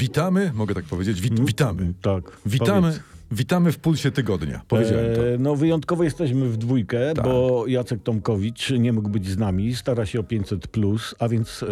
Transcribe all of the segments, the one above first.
Witamy, mogę tak powiedzieć, wit, witamy. Tak. Witamy, powiedz. Witamy w pulsie tygodnia. Powiedziałem to. E, No wyjątkowo jesteśmy w dwójkę, Tak. bo Jacek Tomkowicz nie mógł być z nami, stara się o 500+, plus, a więc e,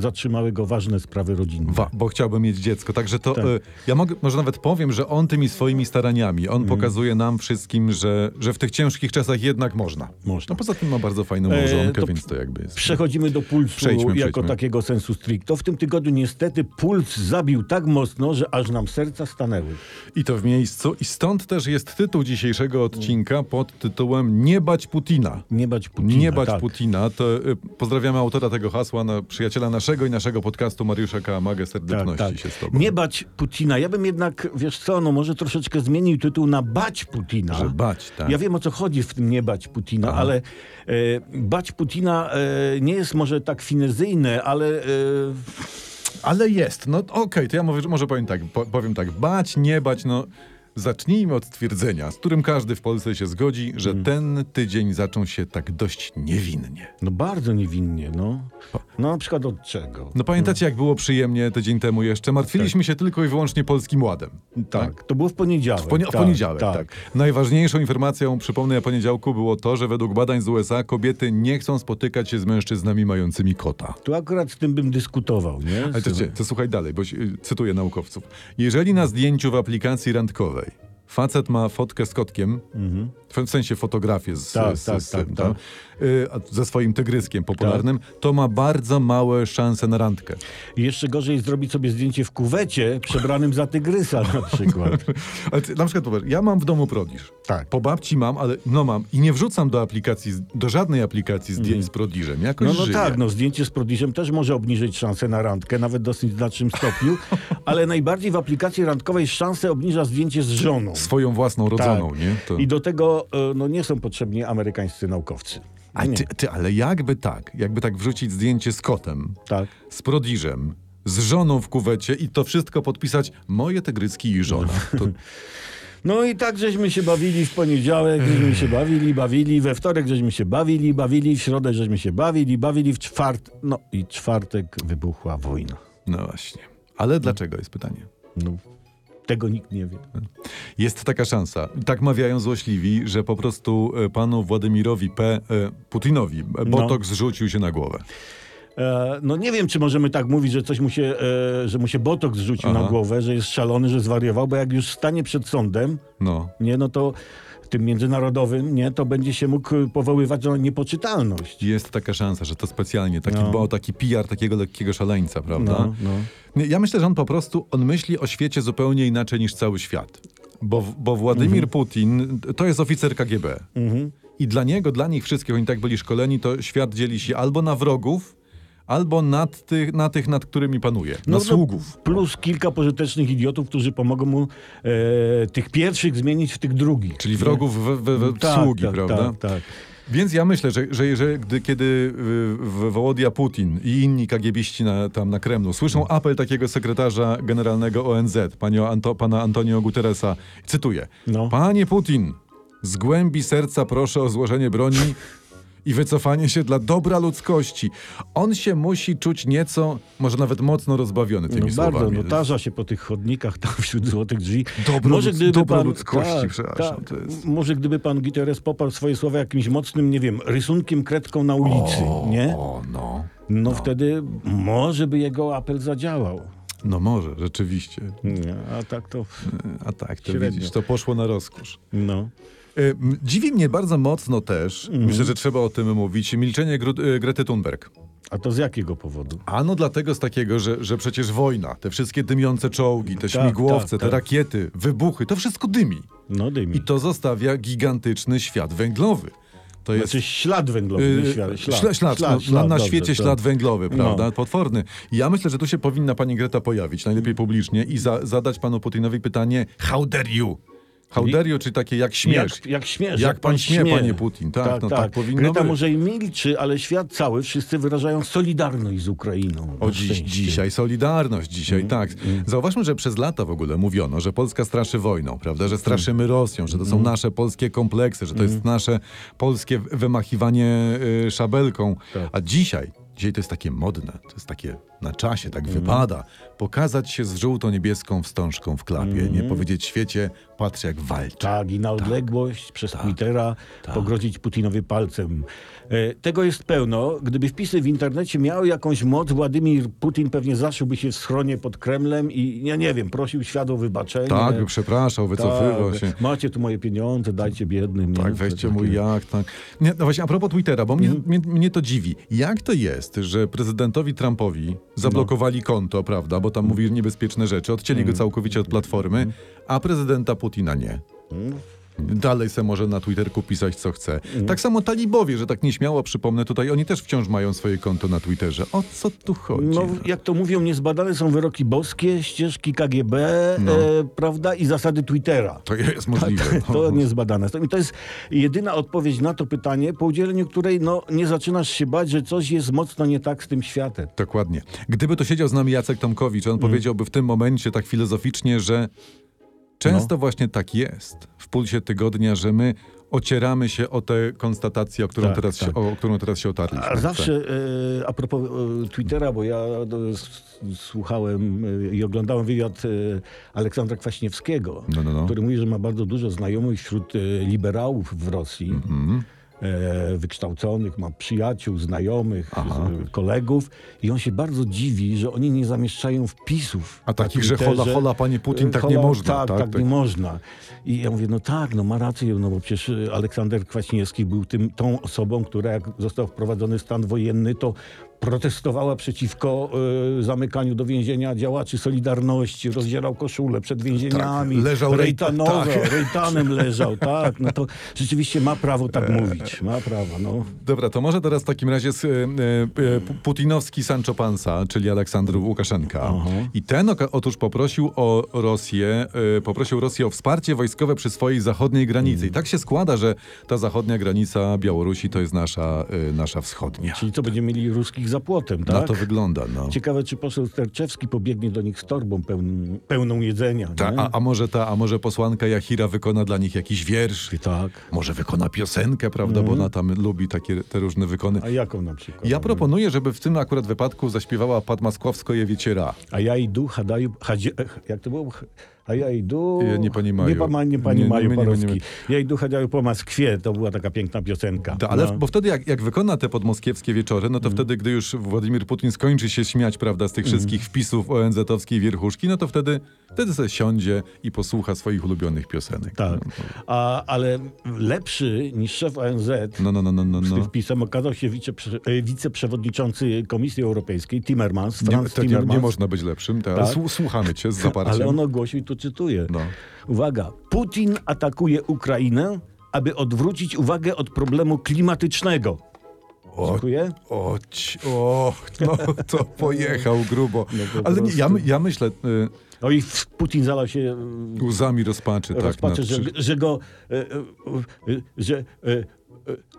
zatrzymały go ważne sprawy rodzinne. Wa, bo chciałbym mieć dziecko. Także to Tak. e, ja mogę, może nawet powiem, że on tymi swoimi staraniami, on Mhm. pokazuje nam wszystkim, że, że w tych ciężkich czasach jednak można. Można. No poza tym ma bardzo fajną E, małżonkę, to więc to jakby jest. Przechodzimy do pulsu Przejdźmy, jako przejdźmy. takiego sensu stricto. W tym tygodniu niestety puls zabił tak mocno, że aż nam serca stanęły. I to w miejscu. I stąd też jest tytuł dzisiejszego odcinka pod tytułem Nie bać Putina. Nie bać Putina. Nie bać tak. Putina. To y, pozdrawiamy autora tego hasła, na, przyjaciela naszego i naszego podcastu Mariusza Kałamagę. Tak, Serdeczności tak. się z tobą. Nie bać Putina. Ja bym jednak, wiesz co, no może troszeczkę zmienił tytuł na bać Putina. Że bać, tak. Ja wiem o co chodzi w tym nie bać Putina, Aha. ale e, bać Putina e, nie jest może tak finezyjne, ale e, Ale jest. No okej, to ja mówię, może powiem tak, po, powiem tak. Bać, nie bać, no... Zacznijmy od stwierdzenia, z którym każdy w Polsce się zgodzi, że Mm. ten tydzień zaczął się tak dość niewinnie. no bardzo niewinnie, no. No na przykład od czego? No pamiętacie, jak było przyjemnie tydzień temu jeszcze? Martwiliśmy się tylko i wyłącznie Polskim Ładem. Tak, to było w poniedziałek. W, poni- tak, poniedziałek, tak. Najważniejszą informacją, przypomnę, poniedziałku było to, że według badań z USA kobiety nie chcą spotykać się z mężczyznami mającymi kota. Tu akurat z tym bym dyskutował, nie? Ale to, to, to słuchaj dalej, bo y, cytuję naukowców. Jeżeli na zdjęciu w aplikacji randkowej facet ma fotkę z kotkiem, w sensie fotografię z, Tak, z, tak, z tak, tak. tam, y, ze swoim tygryskiem popularnym, to ma bardzo małe szanse na randkę. Jeszcze gorzej zrobić sobie zdjęcie w kuwecie przebranym za tygrysa na przykład. Ale ty, na przykład popatrz, ja mam w domu prodiż. Tak. Po babci mam, ale no mam i nie wrzucam do aplikacji, do żadnej aplikacji zdjęć z prodiżem. Jakoś No, no żyję. tak, no zdjęcie z prodiżem też może obniżyć szanse na randkę, nawet w dosyć znacznym stopniu, ale najbardziej w aplikacji randkowej szansę obniża zdjęcie z żoną. Swoją własną rodzoną, Tak. nie? To... I do tego e, no, nie są potrzebni amerykańscy naukowcy. A ty, ty, ale jakby tak, jakby tak wrzucić zdjęcie z kotem, Tak. z prodiżem, z żoną w kuwecie i to wszystko podpisać moje tygryski i żona. To, No i tak żeśmy się bawili w poniedziałek, żeśmy się bawili, bawili, we wtorek żeśmy się bawili, bawili, w środę żeśmy się bawili, bawili, w czwart... No i czwartek wybuchła wojna. no właśnie. Ale dlaczego jest pytanie? No, tego nikt nie wie. Jest taka szansa, tak mawiają złośliwi, że po prostu e, panu Władimirowi P. E, Putinowi e, No. botok zrzucił się na głowę. E, no nie wiem, czy możemy tak mówić, że coś mu się, e, że mu się botok zrzucił Aha. na głowę, że jest szalony, że zwariował, bo jak już stanie przed sądem, No. nie, no to tym międzynarodowym, nie, to będzie się mógł powoływać na niepoczytalność. Jest taka szansa, że to specjalnie, taki No. dba o taki PR takiego lekkiego szaleńca, prawda? No, no. Ja myślę, że on po prostu, on myśli o świecie zupełnie inaczej niż cały świat. Bo, bo Władimir Putin to jest oficer KGB. Mhm. I dla niego, dla nich wszystkich, oni tak byli szkoleni, to świat dzieli się albo na wrogów, albo nad tych, na tych, nad którymi panuje. No, na sługów. Plus kilka pożytecznych idiotów, którzy pomogą mu e, tych pierwszych zmienić w tych drugich. Czyli wrogów we, we, we Tak, sługi, tak, prawda? Tak, tak. Więc ja myślę, że, że, że gdy, kiedy w- Wołodia Putin i inni kagiebiści na, tam na Kremlu słyszą apel takiego sekretarza generalnego ONZ, Anto, pana Antonio Guterresa, cytuję, No. Panie Putin, z głębi serca proszę o złożenie broni i wycofanie się dla dobra ludzkości. On się musi czuć nieco, może nawet mocno rozbawiony tymi No bardzo, słowami. no tarza się po tych chodnikach tam wśród złotych drzwi. Dobro ludz- dobro ludzkości, przepraszam, tak, jest- Może gdyby pan Guterres poparł swoje słowa jakimś mocnym, nie wiem, rysunkiem, kredką na ulicy, nie? O, no. No, wtedy może by jego apel zadziałał. No może, rzeczywiście. Nie, a tak to... A tak, to Średnio. widzisz, to poszło na rozkosz. No. Y, Dziwi mnie bardzo mocno też, Mhm. myślę, że trzeba o tym mówić, milczenie Gru- y, Grety Thunberg. A to z jakiego powodu? Ano dlatego z takiego, że, że przecież wojna, te wszystkie dymiące czołgi, te Tak, śmigłowce, tak, te tak. rakiety, wybuchy, to wszystko dymi. No dymi. I to zostawia gigantyczny świat węglowy. To jest... Znaczy ślad węglowy, Yy, świat. ślad, Ślad, ślad, no, na, na dobrze, świecie tak. ślad węglowy, prawda? No. Potworny. I ja myślę, że tu się powinna pani Greta pojawić, najlepiej publicznie, i za, zadać panu Putinowi pytanie: How dare you? How dare you, czy takie jak śmiesz? Jak, jak śmiesz. Jak pan śmie, panie Putin. Tak, no tak powinno Greta być. może i milczy, ale świat cały, wszyscy wyrażają solidarność z Ukrainą. O dziś, dzisiaj Solidarność, dzisiaj tak. Zauważmy, że przez lata w ogóle mówiono, że Polska straszy wojną, prawda? Że straszymy Rosją, że to są nasze polskie kompleksy, że to jest nasze polskie wymachiwanie y, szabelką. Tak. A dzisiaj, dzisiaj to jest takie modne, to jest takie na czasie, tak Mhm. wypada, pokazać się z żółto-niebieską wstążką w klapie, nie powiedzieć świecie, patrz jak walczy. Tak, i na odległość przez Twittera pogrozić Putinowi palcem. E, tego jest pełno. Gdyby wpisy w internecie miały jakąś moc, Władimir Putin pewnie zaszyłby się w schronie pod Kremlem i, ja nie wiem, prosił świat o wybaczenie. Tak, by przepraszał, wycofywał Tak, się. Macie tu moje pieniądze, dajcie biednym. Tak, weźcie takie- mój jacht. Tak. Nie, no właśnie, a propos Twittera, bo mnie, Mhm. mnie, mnie to dziwi. Jak to jest, że prezydentowi Trumpowi zablokowali No. konto, prawda, bo tam mówi niebezpieczne rzeczy, odcięli go całkowicie od platformy, a prezydenta Putina nie? Dalej se może na Twitterku pisać co chce. Mhm. Tak samo talibowie, że tak nieśmiało przypomnę tutaj, oni też wciąż mają swoje konto na Twitterze. O co tu chodzi? No, jak to mówią, niezbadane są wyroki boskie, ścieżki KGB, No. e, prawda, i zasady Twittera. To jest możliwe. To No. niezbadane. I to jest jedyna odpowiedź na to pytanie, po udzieleniu której no, nie zaczynasz się bać, że coś jest mocno nie tak z tym światem. Dokładnie. Gdyby to siedział z nami Jacek Tomkowicz, Mm. on powiedziałby w tym momencie tak filozoficznie, że często No. właśnie tak jest w pulsie tygodnia, że my ocieramy się o tę konstatację, o którą, Tak, teraz, tak. Się, o którą teraz się otarliśmy. A zawsze e, a propos e, Twittera, bo ja e, s- słuchałem e, i oglądałem wywiad e, Aleksandra Kwaśniewskiego, No, no, no. który mówi, że ma bardzo dużo znajomych wśród e, liberałów w Rosji. Mhm. e, wykształconych, ma przyjaciół, znajomych, Aha. kolegów i on się bardzo dziwi, że oni nie zamieszczają wpisów. A takich, że hola, hola, panie Putin, tak Hola, nie można. Tak, tak, tak, nie można. I ja mówię, no tak, no ma rację, no bo przecież e, Aleksander Kwaśniewski był tym, tą osobą, która jak został wprowadzony stan wojenny, to protestowała przeciwko e, zamykaniu do więzienia działaczy Solidarności, rozdzierał koszule przed więzieniami. Tak, leżał rej- Rejtanowo, tak. Rejtanem leżał, tak. No to rzeczywiście ma prawo tak mówić. Ma prawo, no. Dobra, to może teraz w takim razie e, e, Pu- putinowski Sancho Pansa, czyli Aleksander Łukaszenka. Aha. I ten otóż poprosił o Rosję, e, poprosił Rosję o wsparcie wojskowe przy swojej zachodniej granicy. I tak się składa, że ta zachodnia granica Białorusi to jest nasza, e, nasza wschodnia. Czyli co, będziemy mieli ruskich za płotem, tak? Na to wygląda, no. Ciekawe, czy poseł Sterczewski pobiegnie do nich z torbą pełną, pełną jedzenia. Ta, a, a może ta, a może posłanka Jachira wykona dla nich jakiś wiersz? I tak. Może wykona piosenkę, prawda, bo ona tam lubi takie te różne wykony. A jaką na przykład? Ja proponuję, żeby w tym akurat wypadku zaśpiewała Pat Maskowsko-Jewiecie Ra. A ja idu, hadaju, hadzie, jak to było? a ja idu... Nie pani Maju. Nie, pa, nie pani nie, Maju nie, Parowski. Nie, nie, nie. Ja idu chociaż po Moskwie, to była taka piękna piosenka. Ta, ale no. bo wtedy jak, jak wykona te podmoskiewskie wieczory, no to mm. wtedy, gdy już Władimir Putin skończy się śmiać, prawda, z tych wszystkich mm. wpisów ONZ-owskiej wierchuszki, no to wtedy wtedy sobie siądzie i posłucha swoich ulubionych piosenek. Tak. A, ale lepszy niż szef ONZ No, no, no, no, no. z tym no. wpisem okazał się wiceprze, e, wiceprzewodniczący Komisji Europejskiej Timmermans, Nie, Franz tak, nie, Timmermans. nie można być lepszym, tak, Tak. słu- słuchamy cię z zaparciem. Ale on ogłosił, i tu cytuję. No. Uwaga. Putin atakuje Ukrainę, aby odwrócić uwagę od problemu klimatycznego. O, Dziękuję. o, o, no to pojechał grubo. No Ale nie, ja, ja myślę, y, No i Putin zalał się e, łzami rozpaczy, tak. rozpaczy, nad że, przy- że go, e, e, e, że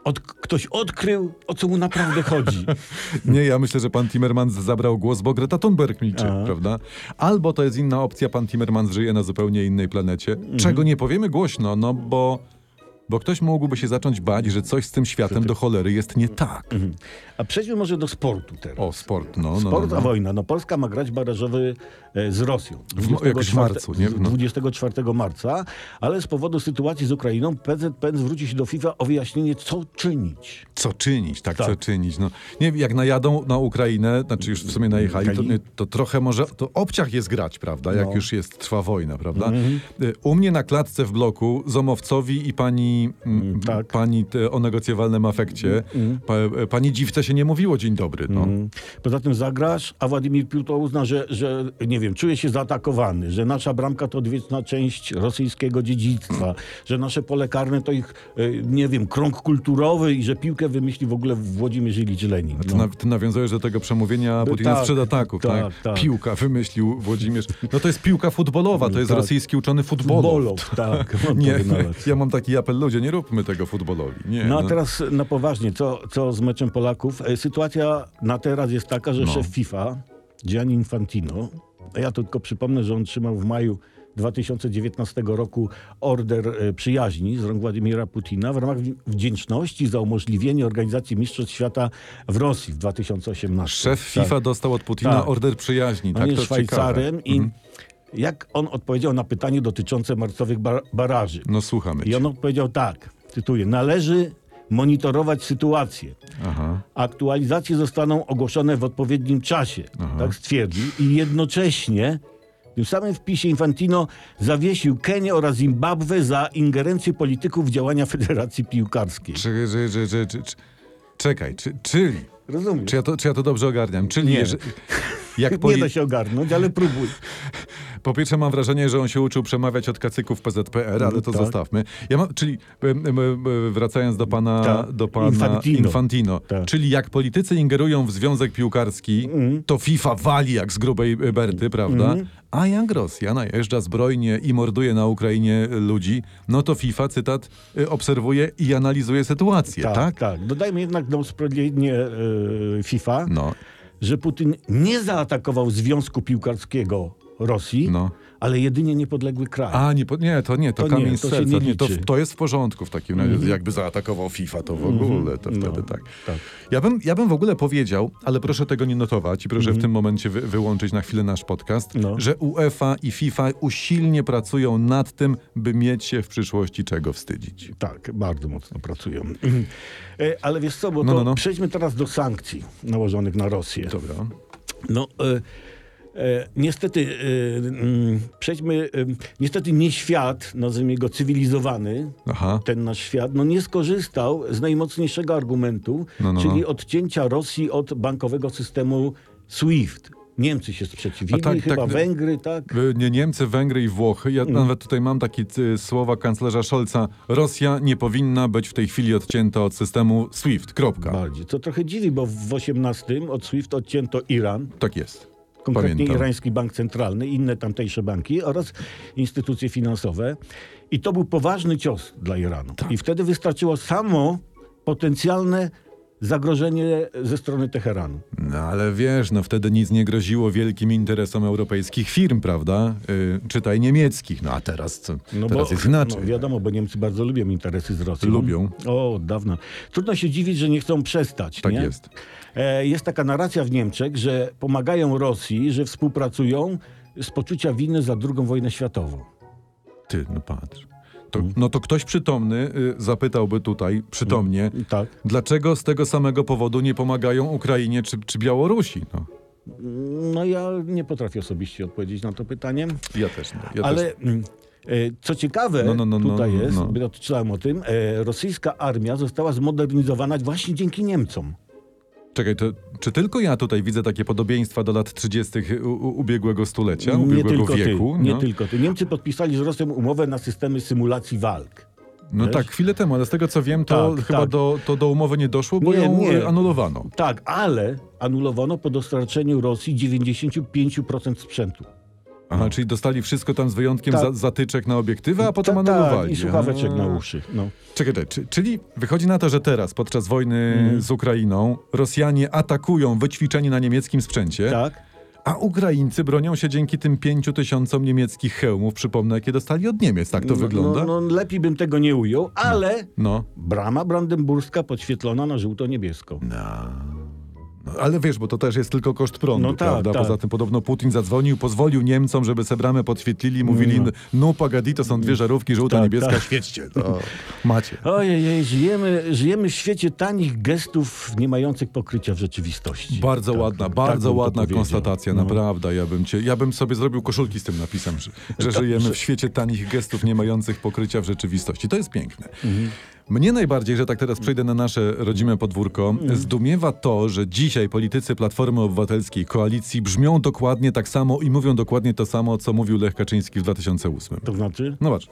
od, ktoś odkrył, o co mu naprawdę chodzi. Nie, ja myślę, że pan Timmermans zabrał głos, bo Greta Thunberg milczy, Aha. prawda? Albo to jest inna opcja, pan Timmermans żyje na zupełnie innej planecie, Mhm. czego nie powiemy głośno, no bo, bo ktoś mógłby się zacząć bać, że coś z tym światem do cholery jest nie tak. Mhm. A przejdźmy może do sportu teraz. O, sport, no, no, Sport, no, a no. wojna. No Polska ma grać barażowy e, z Rosją. W- jakoś w marcu, nie? No. 24 marca, ale z powodu sytuacji z Ukrainą PZPN zwróci się do FIFA o wyjaśnienie, co czynić. Co czynić, tak, Tak. co czynić. No, nie, wiem, jak najadą na Ukrainę, znaczy już w sumie najechali, to, to trochę może, to obciach jest grać, prawda, jak No. już jest, trwa wojna, prawda. Mhm. Y, U mnie na klatce w bloku Zomowcowi i pani, mm, tak. pani te, o negocjowalnym afekcie, pa, e, pani dziwce się nie mówiło dzień dobry, no. Mm. Poza tym zagrasz, a Władimir Piuto uzna, że, że nie wiem, czuje się zaatakowany, że nasza bramka to odwieczna część rosyjskiego dziedzictwa, że nasze pole karne to ich, e, nie wiem, krąg kulturowy i że piłkę wymyśli w ogóle Włodzimierz Ilicz Lenin. Ty, No. na, ty nawiązujesz do tego przemówienia No Putina tak, sprzed ataków, tak, tak, tak. Piłka wymyślił Włodzimierz. No to jest piłka futbolowa, to jest tak. rosyjski uczony futbolow. Futbolow, tak. Nie, ja mam taki apel, ludzie, nie róbmy tego futbolowi. Nie, No a teraz na poważnie, co, co z meczem Polaków? E, Sytuacja na teraz jest taka, że No. szef FIFA, Gianni Infantino, ja to tylko przypomnę, że on trzymał w maju 2019 roku order e, przyjaźni z rąk Władimira Putina w ramach wdzięczności za umożliwienie organizacji Mistrzostw Świata w Rosji w 2018. Szef Tak. FIFA dostał od Putina Tak. order przyjaźni. On tak, jest to Szwajcarem ciekawe. Mhm. Jak on odpowiedział na pytanie dotyczące marcowych bar- baraży. No słuchamy I on odpowiedział tak, cytuję, należy monitorować sytuację. Aha. Aktualizacje zostaną ogłoszone w odpowiednim czasie, tak stwierdził. I jednocześnie w tym samym wpisie Infantino zawiesił Kenię oraz Zimbabwe za ingerencję polityków w działania Federacji Piłkarskiej. Czy, czy, czy, czekaj, czy, czyli... Rozumiesz? Czy ja, to, czy ja to dobrze ogarniam? Czyli Nie. jeżeli- jak Nie poli... da się ogarnąć, ale próbuj. Po pierwsze mam wrażenie, że on się uczył przemawiać od kacyków PZPR, ale to tak. zostawmy. Ja mam, czyli em, em, em, wracając do pana, do pana Infantino. Infantino, czyli jak politycy ingerują w związek piłkarski, Mhm. to FIFA wali jak z grubej e, berty, prawda? A jak Rosja najeżdża zbrojnie i morduje na Ukrainie ludzi, no to FIFA, cytat, obserwuje i analizuje sytuację, tak? Tak, tak. Dodajmy jednak na usprawiedliwienie e, FIFA, No, że Putin nie zaatakował Związku Piłkarskiego Rosji, no. ale jedynie niepodległy kraj. A, nie, nie, to nie, to, To kamień nie, to serca. nie to, to jest w porządku w takim razie. Jakby zaatakował FIFA, to w ogóle, to No, wtedy tak. tak. Ja bym, ja bym w ogóle powiedział, ale proszę tego nie notować i proszę Mhm. w tym momencie wy, wyłączyć na chwilę nasz podcast, No. że UEFA i FIFA usilnie pracują nad tym, by mieć się w przyszłości czego wstydzić. Tak, bardzo mocno pracują. E, Ale wiesz co, bo No, no, no. przejdźmy teraz do sankcji nałożonych na Rosję. Dobra. No, e, niestety, e, mm, przejdźmy, e, niestety nie świat, nazwijmy go cywilizowany, Aha. ten nasz świat, no nie skorzystał z najmocniejszego argumentu, No, no, czyli no. odcięcia Rosji od bankowego systemu SWIFT. Niemcy się sprzeciwili, tak, chyba tak, Węgry, tak? Nie Niemcy, Węgry i Włochy. Ja Mhm. nawet tutaj mam takie słowa kanclerza Scholza. Rosja nie powinna być w tej chwili odcięta od systemu SWIFT. Kropka. Bardziej. Co trochę dziwi, bo w 18 od SWIFT odcięto Iran, Tak jest. Konkretnie Pamiętam. Irański Bank Centralny, inne tamtejsze banki oraz instytucje finansowe. I to był poważny cios dla Iranu. Tak. I wtedy wystarczyło samo potencjalne zagrożenie ze strony Teheranu. No ale wiesz, no wtedy nic nie groziło wielkim interesom europejskich firm, prawda? Y, czytaj niemieckich. No a teraz co? teraz jest inaczej. No, wiadomo, bo Niemcy bardzo lubią interesy z Rosją. Lubią. O, od dawna. Trudno się dziwić, że nie chcą przestać. Tak nie? jest. E, jest taka narracja w Niemczech, że pomagają Rosji, że współpracują z poczucia winy za II wojnę światową. Ty, no patrz. To, Mhm. no to ktoś przytomny y, zapytałby tutaj, przytomnie, Tak. dlaczego z tego samego powodu nie pomagają Ukrainie czy, czy Białorusi? No, No ja nie potrafię osobiście odpowiedzieć na to pytanie, ja też nie. Ja też... ale mm, e, co ciekawe, No, no, no, no, tutaj jest, no. o tym, e, rosyjska armia została zmodernizowana właśnie dzięki Niemcom. Czekaj, to, czy tylko ja tutaj widzę takie podobieństwa do lat 30. U, u, ubiegłego stulecia, nie ubiegłego tylko wieku? ty, nie no? tylko ty. Niemcy podpisali z Rosją umowę na systemy symulacji walk. No Wiesz? tak, chwilę temu, ale z tego co wiem, to Tak, chyba tak. Do, to do umowy nie doszło, bo Nie, ją nie. e, anulowano. Tak, ale anulowano po dostarczeniu Rosji 95% sprzętu. Aha, czyli dostali wszystko tam z wyjątkiem za, zatyczek na obiektywy, a potem Ta- anulowali. Tak, i słuchaweczek A. na uszy. No. Czekaj, czekaj, czy, czyli wychodzi na to, że teraz, podczas wojny Mhm. z Ukrainą, Rosjanie atakują wyćwiczeni na niemieckim sprzęcie, Tak? a Ukraińcy bronią się dzięki tym pięciu tysiącom niemieckich hełmów, przypomnę, jakie dostali od Niemiec. Tak to wygląda? No, no, lepiej bym tego nie ujął, ale No. brama brandenburska podświetlona na żółto-niebiesko. No, ale wiesz, bo to też jest tylko koszt prądu, No tak, prawda? tak. Poza tym podobno Putin zadzwonił, pozwolił Niemcom, żeby se bramę podświetlili, mówili, no, no pagadi, to są dwie żarówki, żółta, Tak, niebieska, tak. świećcie, to macie. Ojej, żyjemy, żyjemy w świecie tanich gestów nie mających pokrycia w rzeczywistości. Bardzo Tak, ładna, tak bardzo ładna konstatacja, No. naprawdę. Ja bym, cię, ja bym sobie zrobił koszulki z tym napisem, że, że żyjemy w świecie tanich gestów nie mających pokrycia w rzeczywistości. To jest piękne. Mhm. Mnie najbardziej, że tak teraz przejdę na nasze rodzime podwórko, Mhm. zdumiewa to, że dzisiaj politycy Platformy Obywatelskiej, koalicji brzmią dokładnie tak samo i mówią dokładnie to samo, co mówił Lech Kaczyński w 2008. To znaczy? No patrz,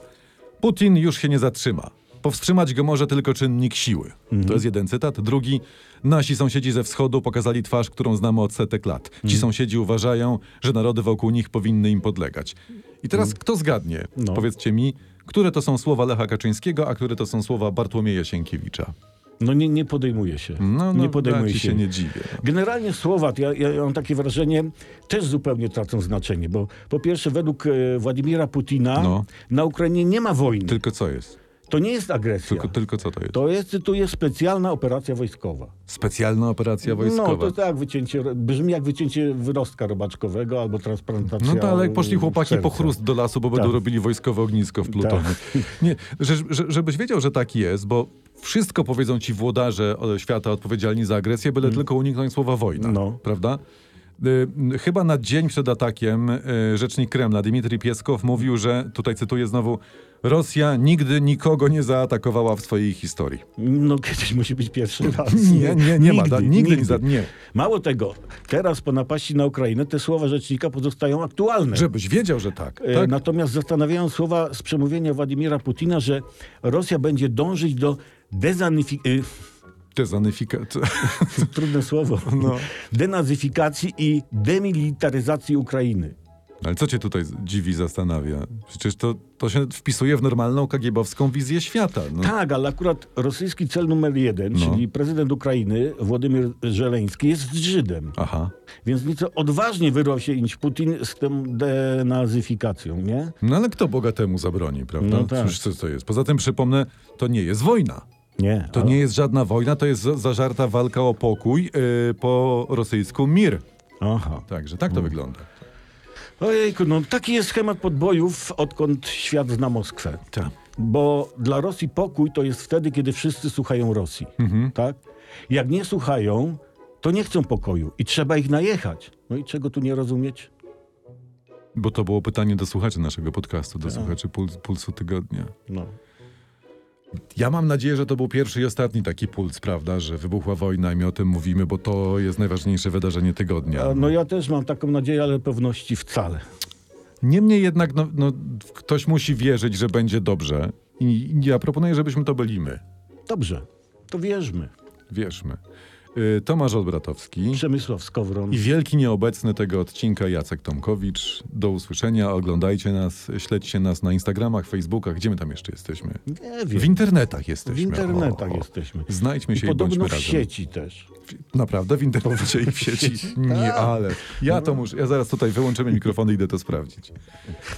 Putin już się nie zatrzyma. Powstrzymać go może tylko czynnik siły. To jest jeden cytat. Drugi, nasi sąsiedzi ze wschodu pokazali twarz, którą znamy od setek lat. Ci sąsiedzi uważają, że narody wokół nich powinny im podlegać. I teraz kto zgadnie? No. Powiedzcie mi, które to są słowa Lecha Kaczyńskiego, a które to są słowa Bartłomieja Sienkiewicza? No nie, nie podejmuje się. No, no nie podejmuje się. się nie dziwię. Generalnie słowa, ja, ja mam takie wrażenie, też zupełnie tracą znaczenie, bo po pierwsze według e, Władimira Putina No. na Ukrainie nie ma wojny. Tylko co jest? To nie jest agresja. Tylko, tylko co to jest? To jest, cytuję, specjalna operacja wojskowa. Specjalna operacja wojskowa. No, to tak wycięcie, brzmi jak wycięcie wyrostka robaczkowego albo transplantacja No tak, ale jak poszli chłopaki po chrust do lasu, bo będą Tak. robili wojskowe ognisko w Plutonie. Nie, że, że, żebyś wiedział, że tak jest, bo wszystko powiedzą ci włodarze świata odpowiedzialni za agresję, byle tylko uniknąć słowa wojna. No. Prawda? Y, Chyba na dzień przed atakiem y, rzecznik Kremla Dmitrij Pieskow mówił, że, tutaj cytuję znowu, Rosja nigdy nikogo nie zaatakowała w swojej historii. No kiedyś musi być pierwszy raz. Nie, nie, nie ma. da- Nigdy, nie za- nie. Mało tego, teraz po napaści na Ukrainę te słowa rzecznika pozostają aktualne. Żebyś wiedział, że tak. E, tak? Natomiast zastanawiają słowa z przemówienia Władimira Putina, że Rosja będzie dążyć do dezanifikacji, Dezanyfikacja. trudne słowo, No. denazyfikacji i demilitaryzacji Ukrainy. Ale co cię tutaj dziwi, zastanawia? Przecież to, to się wpisuje w normalną kagiebowską wizję świata. No. Tak, ale akurat rosyjski cel numer jeden, No. czyli prezydent Ukrainy Władimir Żeleński jest Żydem. Aha. Więc nieco odważnie wyrwał się Inć Putin z tą denazyfikacją, nie? No ale kto bogatemu zabroni, prawda? No tak. Przecież co to jest? Poza tym przypomnę, to nie jest wojna. Nie. To ale- nie jest żadna wojna, to jest za- zażarta walka o pokój, yy, po rosyjsku mir. Aha. Także tak to wygląda. Ojejku, no taki jest schemat podbojów, odkąd świat zna Moskwę. Tak. Bo dla Rosji pokój to jest wtedy, kiedy wszyscy słuchają Rosji. Mhm. Tak? Jak nie słuchają, to nie chcą pokoju i trzeba ich najechać. No i czego tu nie rozumieć? Bo to było pytanie do słuchaczy naszego podcastu, Tak. do słuchaczy puls, Pulsu Tygodnia. No. Ja mam nadzieję, że to był pierwszy i ostatni taki puls, prawda, że wybuchła wojna i my o tym mówimy, bo to jest najważniejsze wydarzenie tygodnia. No ja też mam taką nadzieję, ale pewności wcale. Niemniej jednak no, no, ktoś musi wierzyć, że będzie dobrze. I ja proponuję, żebyśmy to byli my. Dobrze, to wierzmy. Wierzmy. Y, Tomasz Olbratowski Przemysław Skowron. i wielki nieobecny tego odcinka Jacek Tomkowicz. Do usłyszenia, oglądajcie nas, śledźcie nas na Instagramach, Facebookach. Gdzie my tam jeszcze jesteśmy? Nie wiem. W internetach jesteśmy. W internetach O, o. jesteśmy. Znajdźmy I się i, podobno bądźmy w razem. sieci też. Naprawdę w internecie i w sieci? Nie, ale ja to muszę. Ja zaraz tutaj wyłączymy mikrofony i idę to sprawdzić.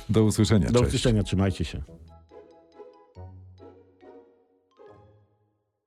Do usłyszenia. Do Cześć. usłyszenia, trzymajcie się.